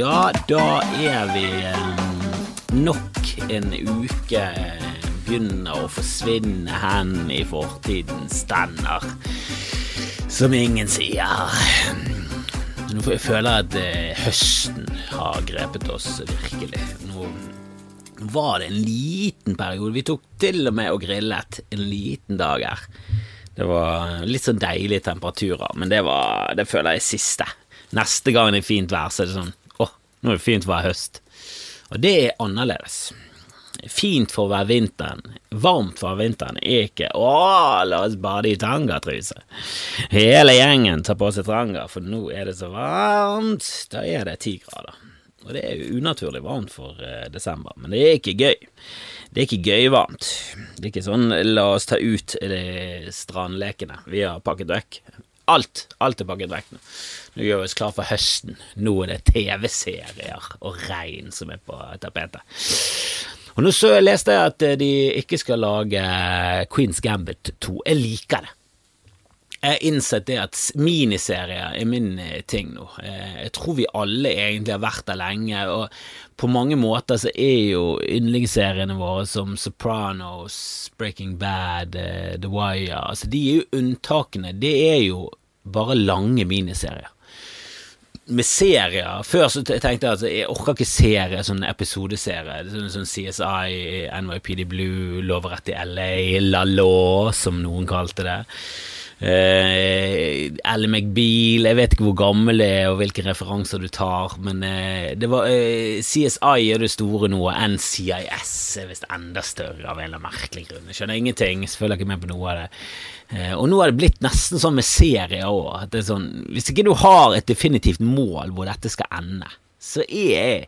Ja, da er vi eh, nok en uke eh, begynner å forsvinne hen i fortidens stender, som ingen sier. Nå føler jeg at eh, høsten har grepet oss virkelig. Nå var det en liten periode. Vi tok til og med og grillet en liten dag her. Det var litt sånn deilige temperaturer, men det, var, det føler jeg er siste. Neste gang det er fint vær, så er det sånn nå er det fint å være høst. Og det er annerledes. Fint for å være vinteren, varmt for å være vinteren, er ikke å, la oss bade i tangatruse. Hele gjengen tar på seg tanga, for nå er det så varmt. Da er det ti grader. Og det er jo unaturlig varmt for eh, desember, men det er ikke gøy. Det er ikke gøyvarmt. Det er ikke sånn la oss ta ut strandlekene. Vi har pakket vekk. Alt, alt er pakket vekk nå. Nå gjør vi oss klar for høsten. Nå er det TV-serier og regn som er på tapetet. Og nå så leste jeg at de ikke skal lage Queens Gambit 2. Jeg liker det. Jeg har innsett det at miniserier er min eh, ting nå. Eh, jeg tror vi alle egentlig har vært der lenge, og på mange måter så er jo yndlingsseriene våre som Sopranos, Breaking Bad, eh, The Wire altså De er jo unntakene. Det er jo bare lange miniserier. Med serier Før så tenkte jeg at jeg orker ikke serie, sånn episodeserie. Sånn, sånn CSI, NYPD Blue, Loverett i LA, La Law, som noen kalte det. Uh, Ally McBeal, jeg vet ikke hvor gammel det er og hvilke referanser du tar, men eh, det var eh, CSI er det store nå, NCIS er visst enda større av en eller annen merkelig grunn. Jeg skjønner ingenting, jeg følger ikke med på noe av det. og nå er det blitt nesten sånn med serier òg, sånn, hvis ikke du har et definitivt mål hvor dette skal ende, så er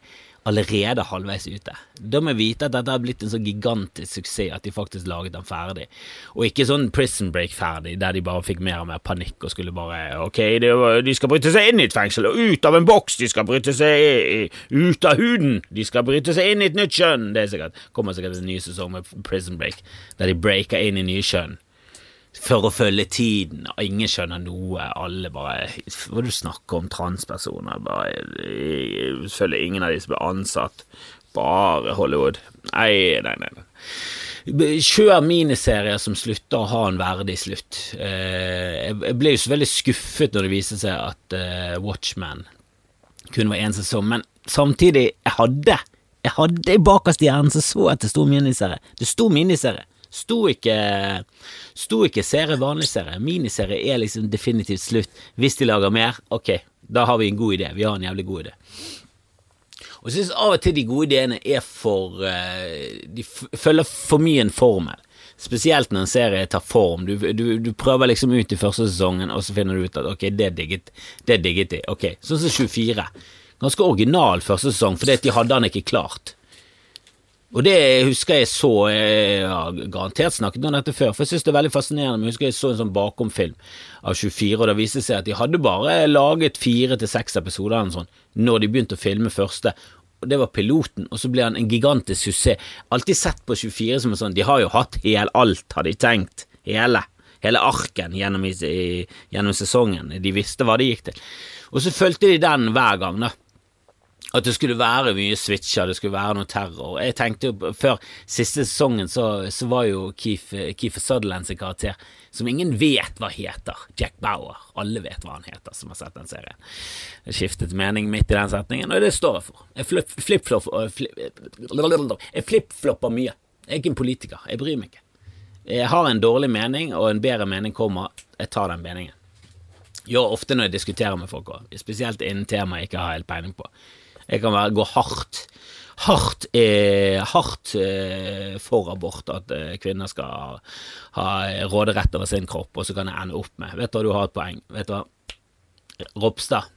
allerede halvveis ute. Da må vi vite at dette har blitt en så gigantisk suksess at de faktisk laget den ferdig, og ikke sånn Prison Break ferdig, der de bare fikk mer og mer panikk og skulle bare Ok, de skal bryte seg inn i et fengsel, og ut av en boks, de skal bryte seg ut av huden, de skal bryte seg inn i et nytt kjønn. Det er sikkert, kommer sikkert en ny sesong med Prison Break, der de breaker inn i nye kjønn for å følge tiden, og ingen skjønner noe, alle bare Hva du snakker om transpersoner? Bare Følger ingen av de som blir ansatt. Bare Hollywood. Nei, nei, nei. Kjør miniserier som slutter å ha en verdig slutt. Eh, jeg ble jo så veldig skuffet når det viste seg at eh, Watchman kun var én sesong, men samtidig, jeg hadde jeg hadde bakerst i hjernen så så at det sto miniserie. Det sto miniserie. Sto ikke, sto ikke serie vanlig serie. Miniserie er liksom definitivt slutt. Hvis de lager mer, ok, da har vi en god idé. Vi har en jævlig god idé. Og jeg syns av og til de gode ideene er for uh, De følger for mye en formel. Spesielt når en serie tar form. Du, du, du, prøver liksom ut i første sesongen, og så finner du ut at ok, det digget, det digget de. Ok, Sånn som 24. Ganske original første sesong, fordi at de hadde han ikke klart. Og det husker jeg så Jeg har garantert snakket om dette før, for jeg synes det er veldig fascinerende. Men jeg husker jeg så en sånn bakomfilm av 24, og det viste seg at de hadde bare laget fire til seks episoder eller sånn når de begynte å filme første. Og Det var piloten, og så ble han en gigantisk suksess. Alltid sett på 24 som en sånn De har jo hatt hel alt, har de tenkt. Hele. Hele arken gjennom, i, gjennom sesongen. De visste hva det gikk til. Og så fulgte de den hver gang, da at det skulle være mye switcher, det skulle være noe terror. Jeg tenkte jo Før siste sesongen så, så var jo Keith, Sutherland sin karakter, som ingen vet hva heter, Jack Bauer. Alle vet hva han heter, som har sett den serien. Jeg skiftet mening midt i den setningen, og det står jeg for. Jeg flip-flopper flip, flip mye. Jeg er ikke en politiker. Jeg bryr meg ikke. Jeg har en dårlig mening, og en bedre mening kommer. Jeg tar den meningen. Gjør ofte når jeg diskuterer med folk også. spesielt innen tema jeg ikke har helt peiling på. Jeg kan være, gå hardt hardt, eh, hardt eh, for abort, at eh, kvinner skal ha råderett over sin kropp, og så kan jeg ende opp med Vet du hva, du har et poeng. Vet du hva, Ropstad.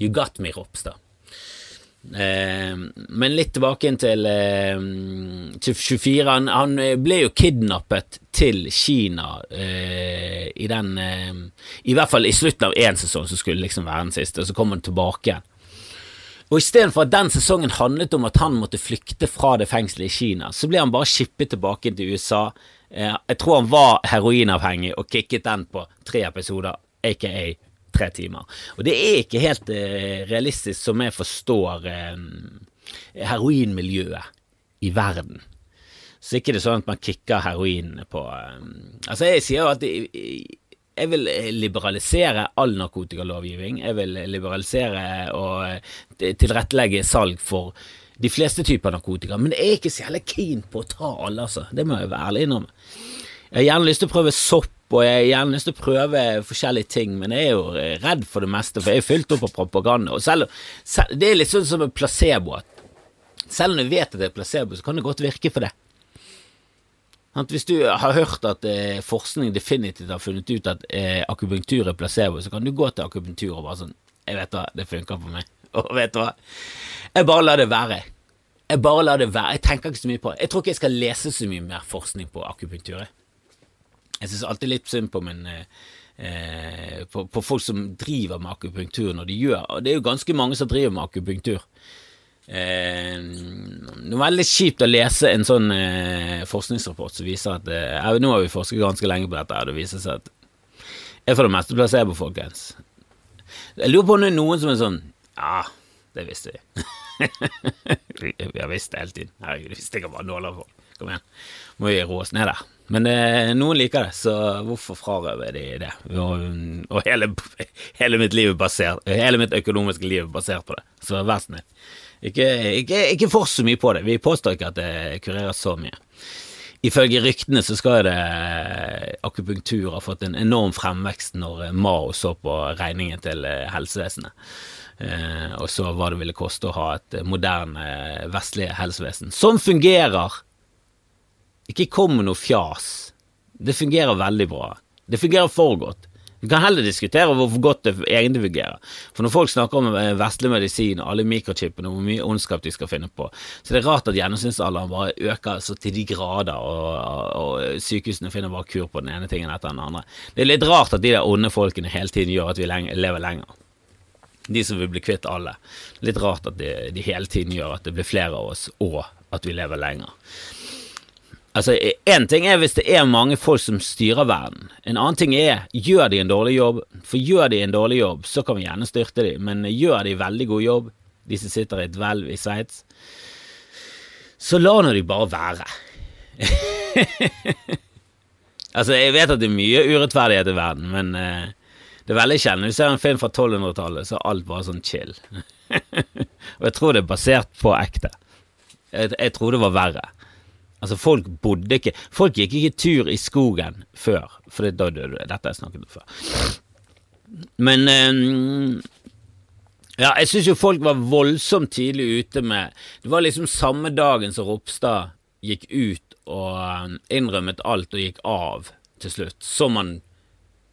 You got me, Ropstad. Eh, men litt tilbake til, eh, til 24. Han, han, ble jo kidnappet til Kina eh, i den I hvert fall i slutten av én sesong, som skulle liksom være den siste, og så kom han tilbake igjen. Og istedenfor at den sesongen handlet om at han måtte flykte fra det fengselet i Kina, så ble han bare skippet tilbake til USA. Eh, jeg tror han var heroinavhengig og kicket den på tre episoder, aka tre timer. Og det er ikke helt eh, realistisk, som jeg forstår eh, heroinmiljøet i verden. Så ikke det er sånn at man kicker heroin på Altså, jeg sier jo at jeg vil liberalisere all narkotikalovgivning. Jeg vil liberalisere og eh, tilrettelegge salg for de fleste typer narkotika, men jeg er ikke så jævlig keen på å ta alle, altså. Det må jeg være ærlig innrømme. Jeg har gjerne lyst til å prøve sopp, og jeg har gjerne lyst til å prøve forskjellige ting, men jeg er jo redd for det meste, for jeg er fylt opp av propaganda. Og selv, selv, det er litt sånn som en placebo. Selv om du vet at det er placebo, så kan det godt virke for det. Hvis du har hørt at eh, forskning definitivt har funnet ut at eh, akupunktur er placebo, så kan du gå til akupunktur og bare sånn Jeg vet hva, det funker for meg. Og vet du hva? Jeg bare lar det være. Jeg bare lar det være. Jeg tenker ikke så mye på det. Jeg tror ikke jeg skal lese så mye mer forskning på akupunktur. Jeg syns alltid litt synd på min eh, på, på, folk som driver med akupunktur når de gjør Og det er jo ganske mange som driver med akupunktur. Eh, det er veldig kjipt å lese en sånn eh, forskningsrapport som viser at eh, Nå har vi forsket ganske lenge på dette, og det viser seg at jeg for det meste placebo, folkens. Jeg lurer på om det er noen som er sånn Ja, det visste vi. vi har visst det hele tiden. Herregud, vi stikker bare nåler på. Kom igjen. Må vi roe oss ned der. Men eh, noen liker det, så hvorfor frarøver de det? Og, og hele, hele, mitt liv er basert Hele mitt økonomiske liv er basert på det, så vær snill. Ikke, ikke, ikke for så mye på det. Vi påstår ikke at det kurerer så mye. Ifølge ryktene så skal det akupunktur ha fått en enorm fremvekst når Mao så på regningen til helsevesenet. Eh, og så hva det ville koste å ha et moderne vestlig helsevesen som fungerer. Ikke kom med noe fjas. Det fungerer veldig bra. Det fungerer for godt. Vi kan heller diskutere hvor godt det egentlig fungerer. For når folk snakker om eh, vestlig medisin og alle mikrochipene og hvor mye ondskap de skal finne på, så det er rart at gjennomsnittsalderen bare øker så til de grader, og, og, sykehusene finner bare kur på den ene tingen etter den andre. Det er litt rart at de der onde folkene hele tiden gjør at vi lever lenger. De som vil bli kvitt alle. Litt rart at de, de hele tiden gjør at det blir flere av oss, og at vi lever lenger. Altså, Én ting er hvis det er mange folk som styrer verden. En annen ting er gjør de en dårlig jobb. For gjør de en dårlig jobb, så kan vi gjerne styrte de, men gjør de veldig god jobb, de som sitter i et hvelv i Sveits, så la nå de bare være. altså, jeg vet at det er mye urettferdighet i verden, men uh, det er veldig. Hvis du ser en film fra 1200-tallet, så er alt bare sånn chill. Og jeg tror det er basert på ekte. Jeg, jeg tror det var verre. Altså, folk bodde ikke Folk gikk ikke tur i skogen før, for da døde du. Dette har jeg snakket om før. Men um, Ja, jeg syns jo folk var voldsomt tidlig ute med Det var liksom samme dagen som Ropstad gikk ut og ehm, innrømmet alt og gikk av til slutt, som han,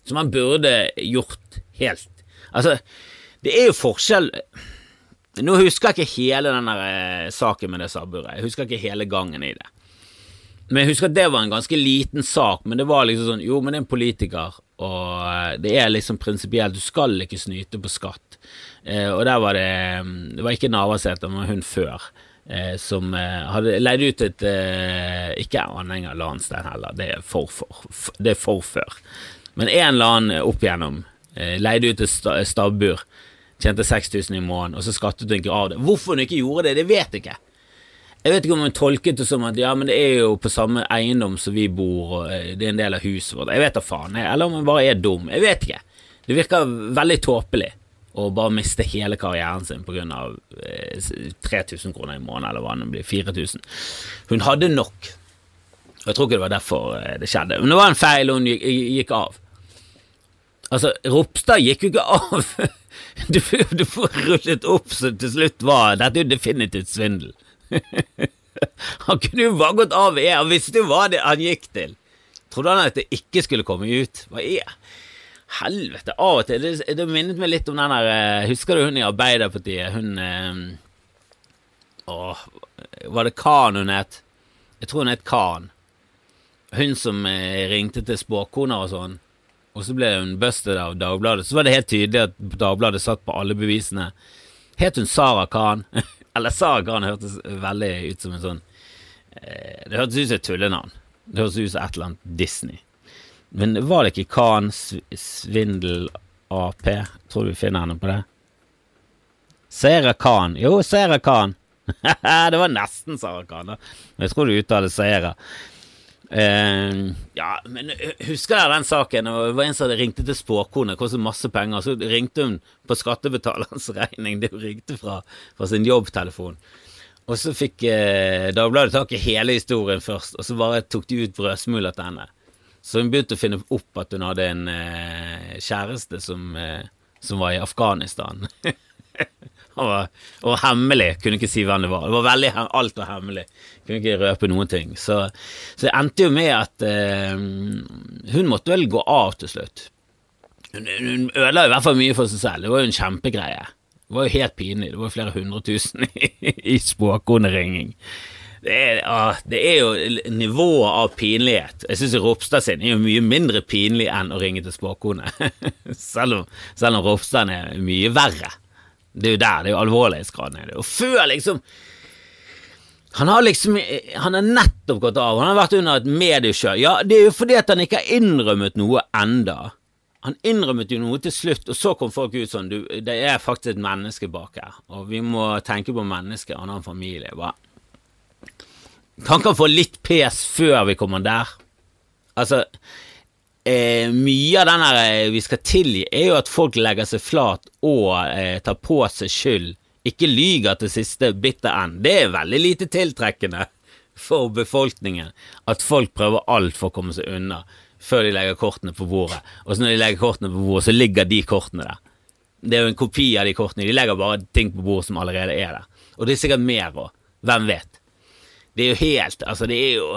som han burde gjort helt. Altså, det er jo forskjell Nå husker jeg ikke hele den eh, saken med det sabburet. Jeg husker ikke hele gangen i det. Men jeg husker at det var en ganske liten sak, men det var liksom sånn Jo, men det er en politiker, og eh, det er liksom prinsipielt, du skal ikke snyte på skatt. Eh, og der var det mm, Det var ikke Navarsete, men hun før. Eh, som eh, hadde leid ut et eh, Ikke anhenger Landstein heller, det er for, for, det er for før. Men en eller annen opp igjennom eh, leide ut et stabbur, tjente 6000 i måneden, og så skattet hun ikke av det. Hvorfor hun ikke gjorde det, det vet jeg ikke. Jeg vet ikke om hun tolket det som at ja, men det er jo på samme eiendom som vi bor, og eh, det er en del av huset vårt. Jeg vet da faen, jeg. eller om hun bare er dum. Jeg vet ikke. Det virker veldig tåpelig å bare miste hele karrieren sin pga. Eh, 3000 kroner i måneden, eller hva det blir, 4000. Hun hadde nok. Og jeg tror ikke det var derfor eh, det skjedde. Men det var en feil, hun gikk, gikk av. Altså, Ropstad gikk jo ikke av. Du, du får rullet opp så til slutt var Dette er jo definitivt svindel. han kunne jo bare gått av E, han visste jo hva det han gikk til. Trodde han at det ikke skulle komme ut? Hva er Helvete, av og til Det, det minnet meg litt om den der eh, Husker du hun i Arbeiderpartiet? Hun eh, Åh, var det Khan hun het? Jeg tror hun het Khan. Hun som eh, ringte til spåkoner og sånn, og så ble hun busted av Dagbladet. Så var det helt tydelig at Dagbladet satt på alle bevisene. Het hun Sara Khan? Eller sagaen hørtes veldig ut som en sånn eh, Det hørtes ut som et tullenavn. Det hørtes ut som et eller annet Disney. Men var det ikke Khan, svindel AP. Tror du vi finner henne på det? Sera Khan. Jo, Sera Khan. det var nesten Sara Khan, da. Jeg tror du uttaler Seira. Uh, ja, men husker jeg den saken? Det var en som ringte til spåkone, kostet masse penger. Så ringte hun på skattebetalerens regning, det hun ringte fra, fra sin jobbtelefon. Og så fikk eh, Dagbladet tak i hele historien først, og så bare tok de ut brødsmuler til henne. Så hun begynte å finne opp at hun hadde en eh, kjæreste som, eh, som, var i Afghanistan. og, og hemmelig, kunne ikke si hvem det var. Det var veldig, Alt var hemmelig, kunne ikke røpe noen ting. Så, så det endte jo med at eh, hun måtte vel gå av til slutt. Hun, hun ødela i hvert fall mye for seg selv, det var jo en kjempegreie. Det var jo helt pinlig. Det var flere hundre tusen i, i spåkoneringing. Det er, ah, det er jo nivået av pinlighet. Jeg syns Ropstad sin er jo mye mindre pinlig enn å ringe til spåkone. selv, om, selv om Ropstad er mye verre. Det er jo der, det er jo alvorlighetsgraden i det. Og før, liksom han har liksom Han har nettopp gått av. Han har vært under et mediekjør. Ja, det er jo fordi at han ikke har innrømmet noe enda. Han innrømmet jo noe til slutt, og så kom folk ut sånn du, Det er faktisk et menneske bak her, og vi må tenke på mennesket, han har en familie. Hva? Han kan få litt pes før vi kommer der. Altså eh, Mye av den her eh, vi skal tilgi, er jo at folk legger seg flat og eh, tar på seg skyld. Ikke lyger til siste bitter end. Det er veldig lite tiltrekkende for befolkningen at folk prøver alt for å komme seg unna før de legger kortene på bordet. Og så når de legger kortene på bordet, så ligger de kortene der. Det er jo en kopi av de kortene. De legger bare ting på bordet som allerede er der. Og det er sikkert mer òg. Hvem vet? Det er jo helt Altså, det er jo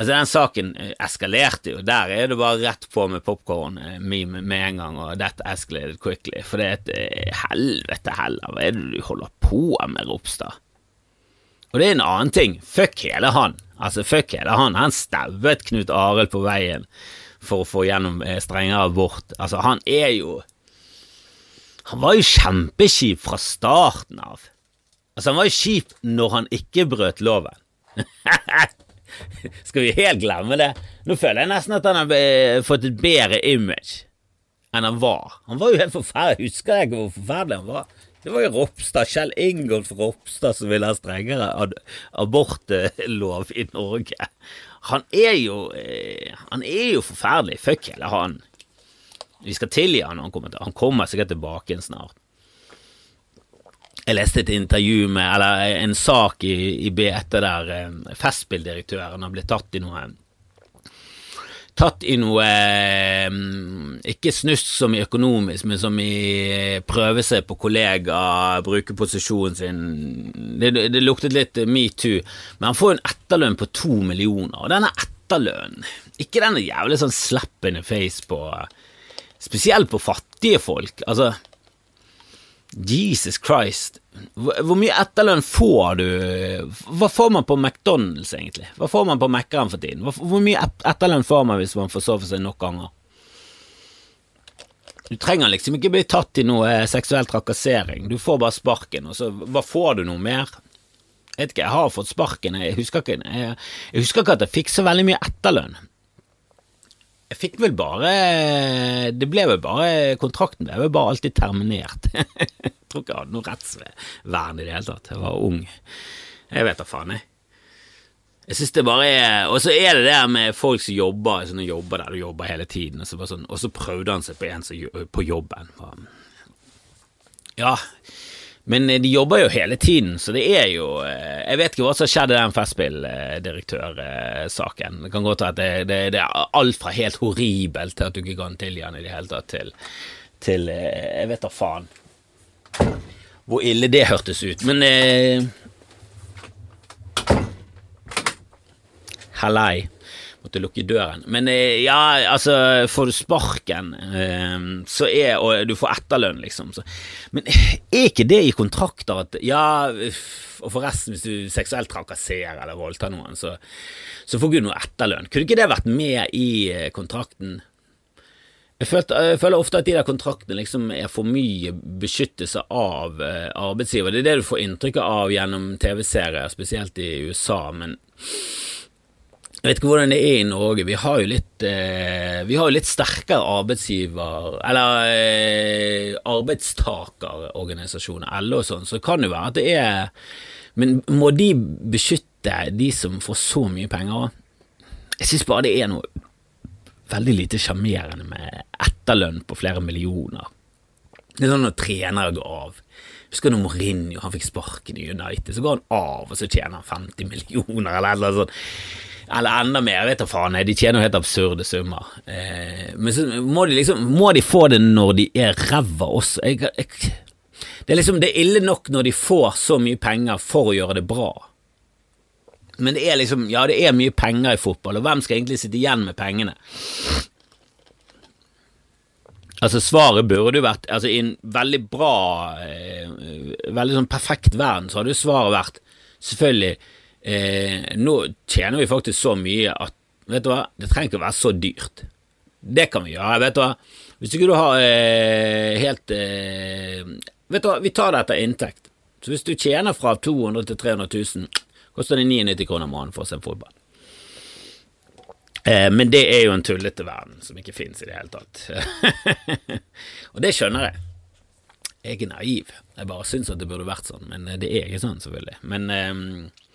Altså, den saken eh, eskalerte jo. Der er det bare rett på med popkorn-meme eh, med en gang, og dette escalated quickly. For det er et eh, helvete heller, hva er det du holder på med, Ropstad? Og det er en annen ting. Fuck hele han. Altså, fuck hele han. Han stauet Knut Arild på veien for å få gjennom strengere abort. Altså, han er jo Han var jo kjempekjip fra starten av. Altså, han var jo kjip når han ikke brøt loven. Skal vi helt glemme det? Nå føler jeg nesten at han har eh, fått et bedre image enn han var. Han var jo helt forferdelig. Husker jeg ikke hvor forferdelig han var? Det var jo Ropstad, Kjell Ingolf Ropstad som ville ha strengere abortlov i Norge. Han er jo eh, Han er jo forferdelig. Fuck hele han. Vi skal tilgi han når han kommer til Han kommer sikkert tilbake igjen snart. Jeg leste et intervju med, eller en sak i, i BT der eh, Festspilldirektøren har blitt tatt i noe tatt i noe eh, Ikke snusk som i økonomisk, men som i prøve seg på kollegaer, bruke posisjonen sin Det, det luktet litt metoo, men han får en etterlønn på to millioner, og denne etterlønnen Ikke denne jævlig sånn slappende face på Spesielt på fattige folk. Altså Jesus Christ. Hvor mye etterlønn får du? Hva får man på McDonald's, egentlig? Hva får man på Mækkern for tiden? Hvor mye etterlønn får man hvis man får sove seg nok ganger? Du trenger liksom ikke bli tatt i noe eh, seksuell trakassering, du får bare sparken, og så hva får du noe mer? Jeg vet ikke, jeg har fått sparken, jeg husker ikke, jeg, jeg husker ikke at jeg fikk så veldig mye etterlønn. Jeg fikk vel bare Det ble vel bare Kontrakten ble vel bare alltid terminert. jeg tror ikke jeg hadde noe rettsvern i det hele tatt. Jeg var ung. Jeg vet da faen, jeg. Jeg synes det bare er Og så er det det med folk som jobber sånne jobber der du jobber hele tiden, og så, sånn, og så prøvde han seg på en som på jobben. Ja, men eh, de jobber jo hele tiden, så det er jo eh, Jeg vet ikke hva som skjedde i den Festspilldirektørsaken. Det kan godt være at det, det, det, er alt fra helt horribelt til at du ikke kan tilgi han i det hele tatt, til, til eh, Jeg vet da faen hvor ille det hørtes ut. Men eh, Hallei måtte lukke døren. Men eh, ja, altså, får du sparken, eh, så er Og du får etterlønn, liksom. Så. Men er ikke det i kontrakter at Ja, og forresten, hvis du seksuelt trakasserer eller voldtar noen, så, så får du noe etterlønn. Kunne ikke det vært med i eh, kontrakten? Jeg, følte, jeg, føler ofte at de der kontraktene liksom er for mye beskyttelse av eh, arbeidsgiver. Det er det du får inntrykk av gjennom TV-serier, spesielt i USA, men Jeg vet ikke hvordan det er i Norge. Vi har jo litt, eh, vi har jo litt sterkere arbeidsgiver... Eller eh, arbeidstakerorganisasjoner, LO og sånn, så det kan jo være at det er Men må de beskytte de som får så mye penger? Jeg syns bare det er noe veldig lite sjarmerende med etterlønn på flere millioner. Det er sånn når trenere går av. Husker du Mourinho, han fikk sparken i United, så går han av, og så tjener han 50 millioner, eller noe sånt. Eller enda mer, jeg vet da faen, de tjener jo helt absurde summer. Eh, men så må de liksom Må de få det når de er ræva også? Jeg, jeg, det er liksom Det er ille nok når de får så mye penger for å gjøre det bra. Men det er liksom Ja, det er mye penger i fotball, og hvem skal egentlig sitte igjen med pengene? Altså Svaret burde jo vært altså I en veldig bra, eh, veldig sånn perfekt verden, så hadde jo svaret vært selvfølgelig eh, Nå tjener vi faktisk så mye at Vet du hva, det trenger ikke å være så dyrt. Det kan vi gjøre. Vet du hva, hvis ikke du har eh, helt eh, Vet du hva, vi tar det etter inntekt. Så hvis du tjener fra 200 til 300 000, koster det 99 kroner måneden for å se fotball. Eh, men det er jo en tullete verden som ikke finnes i det hele tatt. og det skjønner jeg. Jeg er naiv. Jeg bare syns at det burde vært sånn, men det er ikke sånn, selvfølgelig. Men eh, eh,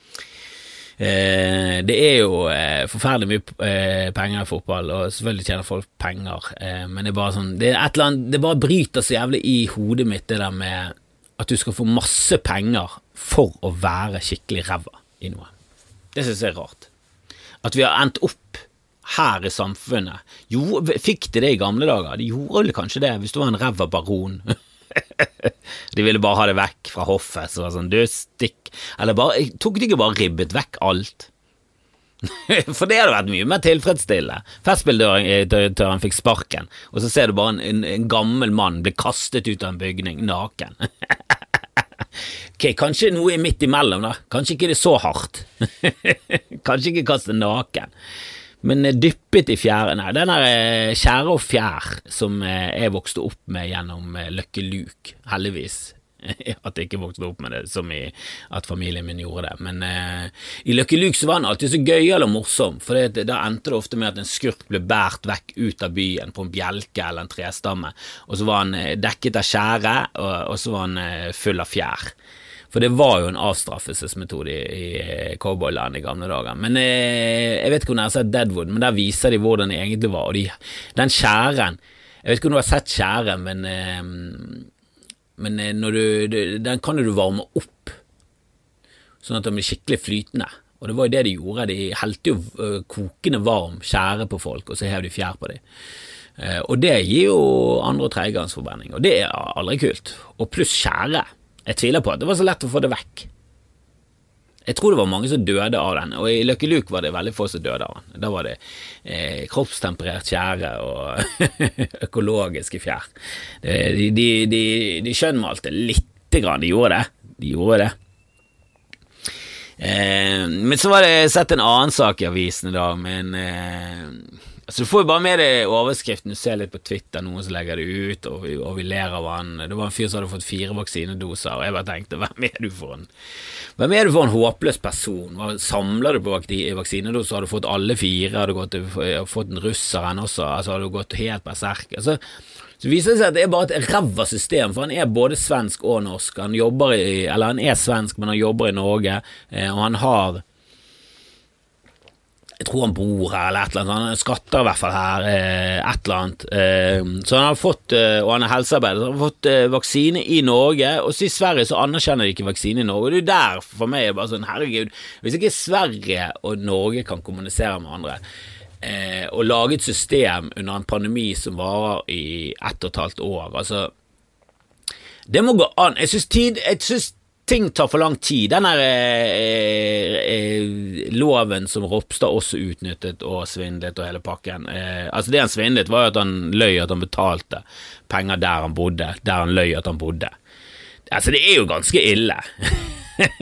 det er jo eh, forferdelig mye eh, penger i fotball, og selvfølgelig tjener folk penger, eh, men det er bare sånn Det er et eller annet Det bare bryter så jævlig i hodet mitt, det der med at du skal få masse penger for å være skikkelig ræva i noe. Det synes jeg er rart. At vi har endt opp her i samfunnet. Jo, fikk de det i gamle dager? De gjorde vel kanskje det, hvis du var en ræva baron. de ville bare ha det vekk fra hoffet, så var det sånn, du, stikk Eller bare, tok de ikke bare ribbet vekk alt? For det hadde vært mye mer tilfredsstillende. Festspilldirektøren fikk sparken, og så ser du bare en, en, en gammel mann bli kastet ut av en bygning naken. ok, kanskje noe midt imellom, da. Kanskje ikke det er så hardt. kanskje ikke kaste naken. Men dyppet i fjære Nei, den der eh, Skjære og fjær som eh, jeg vokste opp med gjennom eh, Løkke Luke, heldigvis. At jeg ikke vokste opp med det som i at familien min gjorde det. Men eh, i Løkke Luke så var han alltid så gøyal og morsom, for det, da endte det ofte med at en skurk ble båret vekk ut av byen på en bjelke eller en trestamme, og så var han dekket av skjære, og, og så var han full av fjær. For det var jo en avstraffelsesmetode i, i cowboyland i gamle dager. Men eh, Jeg vet ikke om dere har sett Deadwood, men der viser de hvordan det egentlig var. Og de, den skjæren Jeg vet ikke om du har sett skjæren, men, eh, men du, du, den kan jo du varme opp, sånn at den blir skikkelig flytende. Og det var jo det de gjorde. De helte jo uh, kokende varm skjære på folk, og så hev de fjær på dem. Og det gir jo andre- og tredjegangsforbrenning, og det er aldri kult. Og pluss skjære. Jeg tviler på at det var så lett å få det vekk. Jeg tror det var mange som døde av den, og i Lucky Luke var det veldig få som døde av den. Da var det eh, kroppstemperert tjære og økologiske fjær. De, de, de, de skjønnmalte lite grann, de gjorde det. De gjorde det. Eh, men så var det sett en annen sak i avisen i dag, med en eh, Altså Du får jo bare med deg overskriften, du ser litt på Twitter, noen som legger det ut, og og vi ler av han. Det var en fyr som hadde fått fire vaksinedoser, og jeg bare tenkte hvem er du for en Hvem er du for en håpløs person? Hva, samler du på vaksinedoser, har du fått alle fire, har du gått, fått en russer en også, altså har du gått helt berserk? Altså, så viser det seg at det er bare et ræva system, for han er både svensk og norsk. Han i, han er svensk, men han jobber i Norge, eh, og han har jeg tror han bor her, eller et eller annet. Han skatter i hvert fall her, eh, et eller annet. Eh, så han har fått, eh, og han er helsearbeider, så han har fått vaksine i Norge. Og så i Sverige så anerkjenner de ikke vaksine i Norge. Og det er der for meg er bare sånn, herregud, hvis ikke Sverige og Norge kan kommunisere med andre, og lage et system under en pandemi som varer i ett og et halvt år, altså Det må gå an. Jeg syns tid Jeg syns ting tar for lang tid. Den der eh, eh, loven som Ropstad også utnyttet og svindlet og hele pakken eh, Altså Det han svindlet, var jo at han løy at han betalte penger der han bodde, der han løy at han bodde. Altså, det er jo ganske ille.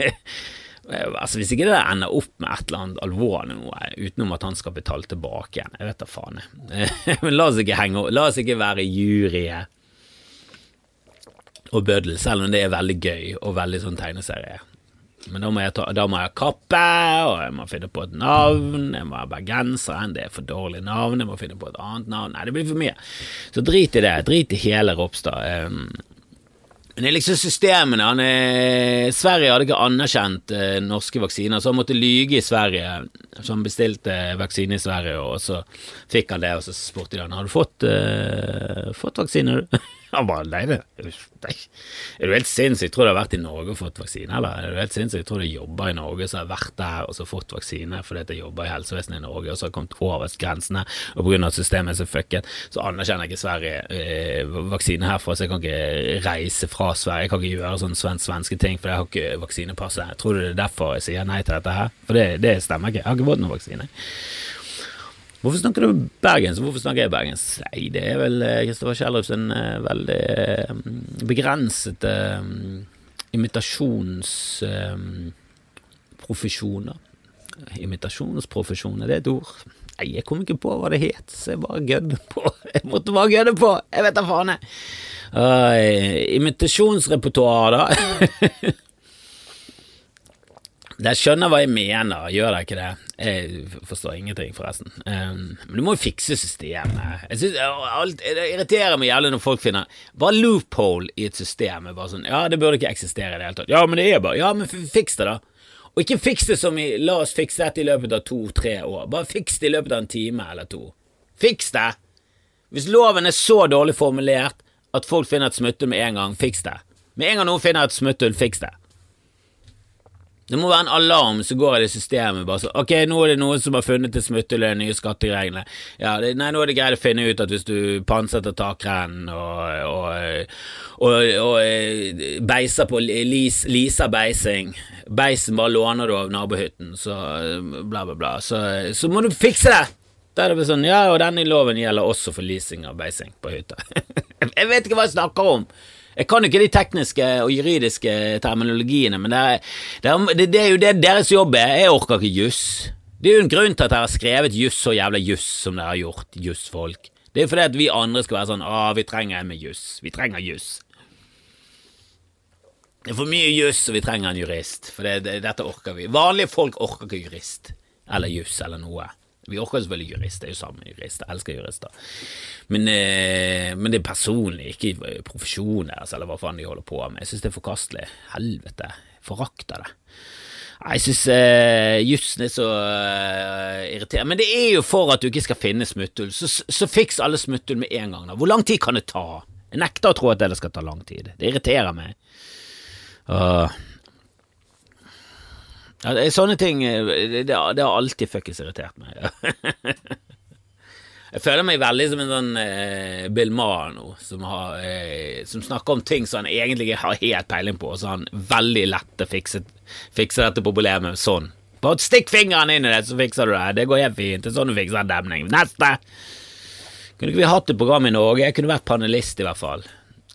altså Hvis ikke det ender opp med et eller annet alvorlig noe, utenom at han skal betale tilbake igjen, jeg vet da faen. Men la oss ikke henge La oss ikke være juryet og bøddel, selv om det er veldig gøy og veldig sånn tegneserie. Men da må, ta, da må jeg kappe, og jeg må finne på et navn. Jeg må ha bergenseren, det er for dårlig navn. Jeg må finne på et annet navn. Nei, det blir for mye. Så drit i det. Drit i hele Ropstad. Men det er liksom systemene. Han er, Sverige hadde ikke anerkjent eh, norske vaksiner, så han måtte lyge i Sverige. Så han bestilte vaksine i Sverige, og så fikk han det, og så spurte de han har du fått, uh, fått vaksine. Han bare nei, nei. Er du helt sinnssyk? Tror du har vært i Norge og fått vaksine, eller? Er du helt sinnssyk? Tror du jobber i Norge, så har jeg vært der og så fått vaksine fordi jeg jobber i helsevesenet i Norge og så har kommet over grensene, og pga. at systemet er så fucket, så anerkjenner ikke Sverige eh, vaksine herfra, så jeg kan ikke reise fra Sverige. Jeg kan ikke gjøre sånne svensk svenske ting, for jeg har ikke vaksinepasset. Tror du det er derfor jeg sier nei til dette her? For det, det stemmer ikke. Jeg har ikke fått noen vaksine. Hvorfor snakker du bergens? Hvorfor snakker jeg bergens? Nei, det er vel Kristoffer Kjellrup sin uh, veldig um, begrensede um, imitasjonsprofesjoner, det er et ord. Nei, jeg kom ikke på hva det het, så jeg bare gødde på. Jeg måtte bare gødde på! Jeg vet da faen, jeg. Uh, imitasjonsrepertoar, da. Dere skjønner hva jeg mener, gjør dere ikke det? Jeg forstår ingenting, forresten. Um, men du må jo fikse systemet. Jeg synes, alt, Det irriterer meg jævlig når folk finner Bare loophole i et system. Bare sånn, ja, det burde ikke eksistere i det hele tatt. Ja, men det er bare Ja, men fiks det, da. Og ikke fiks det som i La oss fikse dette i løpet av to-tre år. Bare fiks det i løpet av en time eller to. Fiks det! Hvis loven er så dårlig formulert at folk finner et smutthull med en gang, fiks det. Med en gang noen finner et smutthull, fiks det. Det må være en alarm som går i det systemet. bare så, Ok, nå er det noen som har funnet et smutthull i de nye skattereglene. Ja, det, nei, nå er det greit å finne ut at hvis du pantsetter takrennen og, og, og, og, eh, beiser på lis, Lisa beising Beisen bare låner du av nabohytten, så bla, bla, bla. Så, så må du fikse det! Da er det sånn, ja, og denne loven gjelder også for leasing av beising på hytta. jeg vet ikke hva jeg snakker om! Jeg kan jo ikke de tekniske og juridiske terminologiene, men det er, det er, det er jo det deres jobb er. Jeg orker ikke juss. Det er jo en grunn til at dere har skrevet juss så jævla juss som dere har gjort, jussfolk. Det er fordi at vi andre skal være sånn Å, vi trenger en med juss. Vi trenger juss. Det er for mye juss, og vi trenger en jurist. For det, dette orker vi. Vanlige folk orker ikke jurist. Eller juss, eller noe. Vi orker selvfølgelig jurist, det er jo samme jurist, jeg elsker jurister. Men, eh, men, det er personlig, ikke profesjonen deres, eller hva faen de holder på med. Jeg synes det er forkastelig. Helvete. Forakter det. Jeg synes eh, jussen er så eh, irriterende. Men det er jo for at du ikke skal finne smutthull. Så, så fiks alle smutthull med en gang. da. Hvor lang tid kan det ta? Jeg nekter å tro at det skal ta lang tid. Det irriterer meg. Uh, ja, sånne ting eh, det, det har alltid fuckings irritert meg. jeg føler meg veldig som en sånn eh, Bill Maher nå, som, har, eh, som, snakker om ting som han egentlig ikke har helt peiling på, og så han veldig lett å fikse, fikse dette problemet sånn. Bare stikk fingeren inn i det, så fikser du det. Det går helt fint. Det er sånn du fikser en demning. Neste! Kunne ikke vi hatt et program i Norge? Jeg kunne vært panelist, i hvert fall.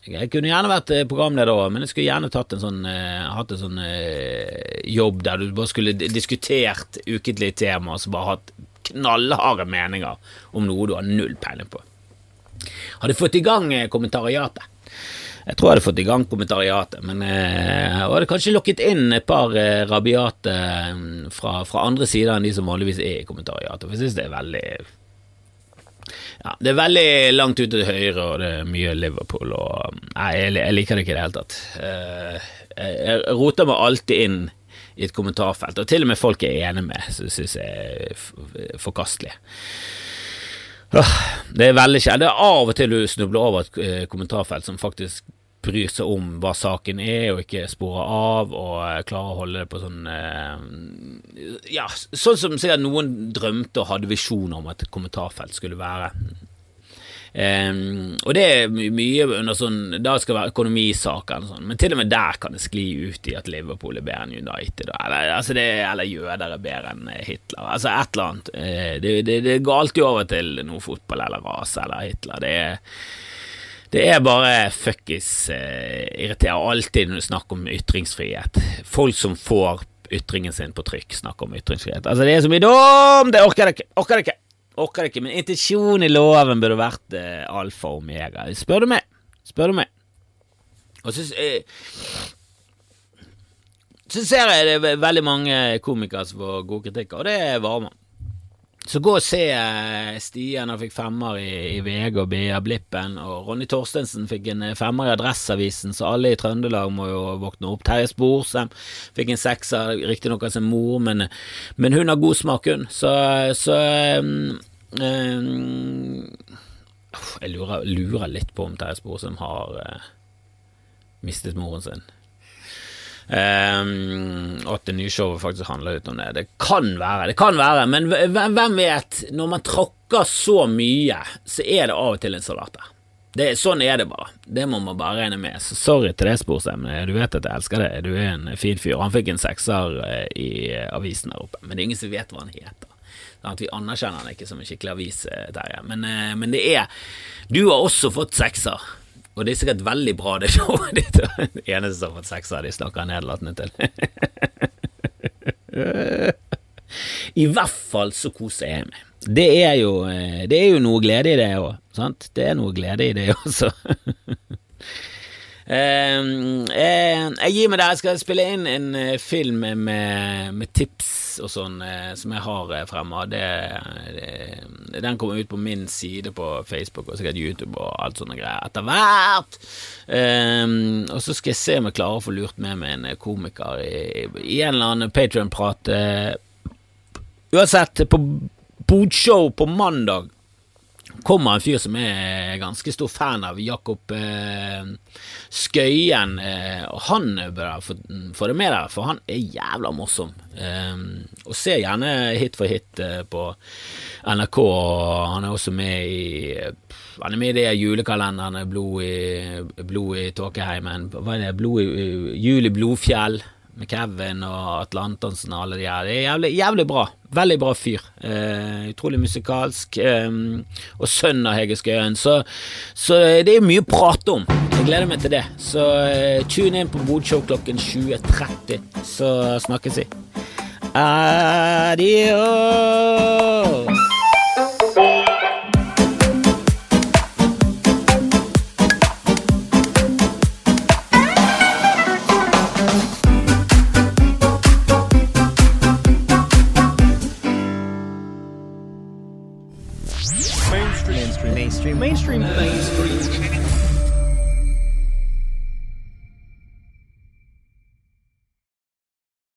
Jeg kunne gjerne vært eh, programleder òg, men jeg skulle gjerne tatt en sånn, uh, hatt en sånn uh, jobb der du bare skulle diskutert ukentlige temaer og så bare hatt knallharde meninger om noe du har null peiling på. Hadde fått i gang kommentariatet. Jeg tror jeg hadde fått i gang kommentariatet, men jeg hadde kanskje lokket inn et par rabiate fra, fra andre sider enn de som vanligvis er i kommentariatet, for jeg synes det er veldig ja, det er veldig langt ute til høyre, og det er mye Liverpool, og Nei, jeg, jeg liker det ikke i det hele tatt. Eh, jeg roter meg alltid inn i et kommentarfelt, og til og med folk jeg er enig med, syns jeg er forkastelige. Det er veldig kjedelig. Det er av og til du snubler over et eh, kommentarfelt som faktisk bryr seg om hva saken er, og ikke sporer av, og eh, klarer å holde det på sånn eh, Ja, sånn som sikkert noen drømte og hadde visjoner om at et kommentarfelt skulle være. Um, og det er mye under sånn Da skal det være økonomisaker, sånn, men til og med der kan det skli ut i at Liverpool er bedre enn United, eller, altså det, eller jøder er bedre enn Hitler. Altså et eller annet. Det, det, det går alltid over til noe fotball eller rase eller Hitler. Det er det er bare fuckings uh, irriterer alltid når du snakker om ytringsfrihet. Folk som får ytringen sin på trykk, snakker om ytringsfrihet. Altså, det er så mye dum! Det orker jeg ikke! Orker jeg ikke! Orker jeg ikke. Men intensjonen i loven burde vært uh, alfa og omega. Spør du meg? Spør du meg? Og så uh, så ser jeg det er veldig mange komikere som får god kritikk, og det varmer. Så gå og se eh, Stian, han fikk femmer i, i VG og BA Blippen, og Ronny Torstensen fikk en eh, femmer i Adresseavisen, så alle i Trøndelag må jo våkne opp. Terje Sporsem fikk en sekser, riktignok av sin mor, men, men, hun har god smak, hun. Så, så um, um, Jeg lurer, lurer, litt på om Terje Sporsem har uh, mistet moren sin. Um, og at det nye showet faktisk handler litt om det. Det kan være, det kan være, men hvem vet? Når man tråkker så mye, så er det av og til en salat der. Det, sånn er det bare. Det må man bare regne med. Så sorry til det, Sporsem. Du vet at jeg elsker det. Du er en fin fyr. Han fikk en sekser eh, i avisen der oppe, men det er ingen som vet hva han heter. Sånn at vi anerkjenner han ikke som en skikkelig avis, eh, Terje. Men, eh, men det er Du har også fått sekser. Og det er sikkert veldig bra, det showet ditt. Det eneste som har fått seks av de snakker nederlatende til. I hvert fall så koser jeg meg. Det er jo, eh, det er jo noe glede i det òg, sant? Det er noe glede i det også. Ehm, eh, jeg gir meg der. Jeg skal spille inn en eh, film med, med tips og sånn som jeg har det, den kommer ut på min side på Facebook og sikkert YouTube og alt sånne greier etter hvert. Um, og så skal jeg se om jeg klarer å få lurt med meg en komiker i, i en eller annen Patrion-prat. uansett, på Bodshow på mandag kommer en fyr som er ganske stor fan av Jakob eh, Skøyen. Eh, og han bør få, få, det med deg, for han er jævla morsom. Eh, og se gjerne Hit for hit eh, på NRK. Han er også med i Han er med i det julekalenderen Blod i, blod i Tåkeheimen. Hva er det? Blod Jul i Blodfjell med Kevin og Atle Antonsen og alle de her. Det jævlig, jævlig bra. Veldig bra fyr. Eh, utrolig musikalsk. Eh, og sønn av Hege Skøyen. Så, så, det er mye å prate om. Jeg gleder meg til det. Så eh, tune inn på Bodshow klokken 20.30, så snakkes vi. Adios!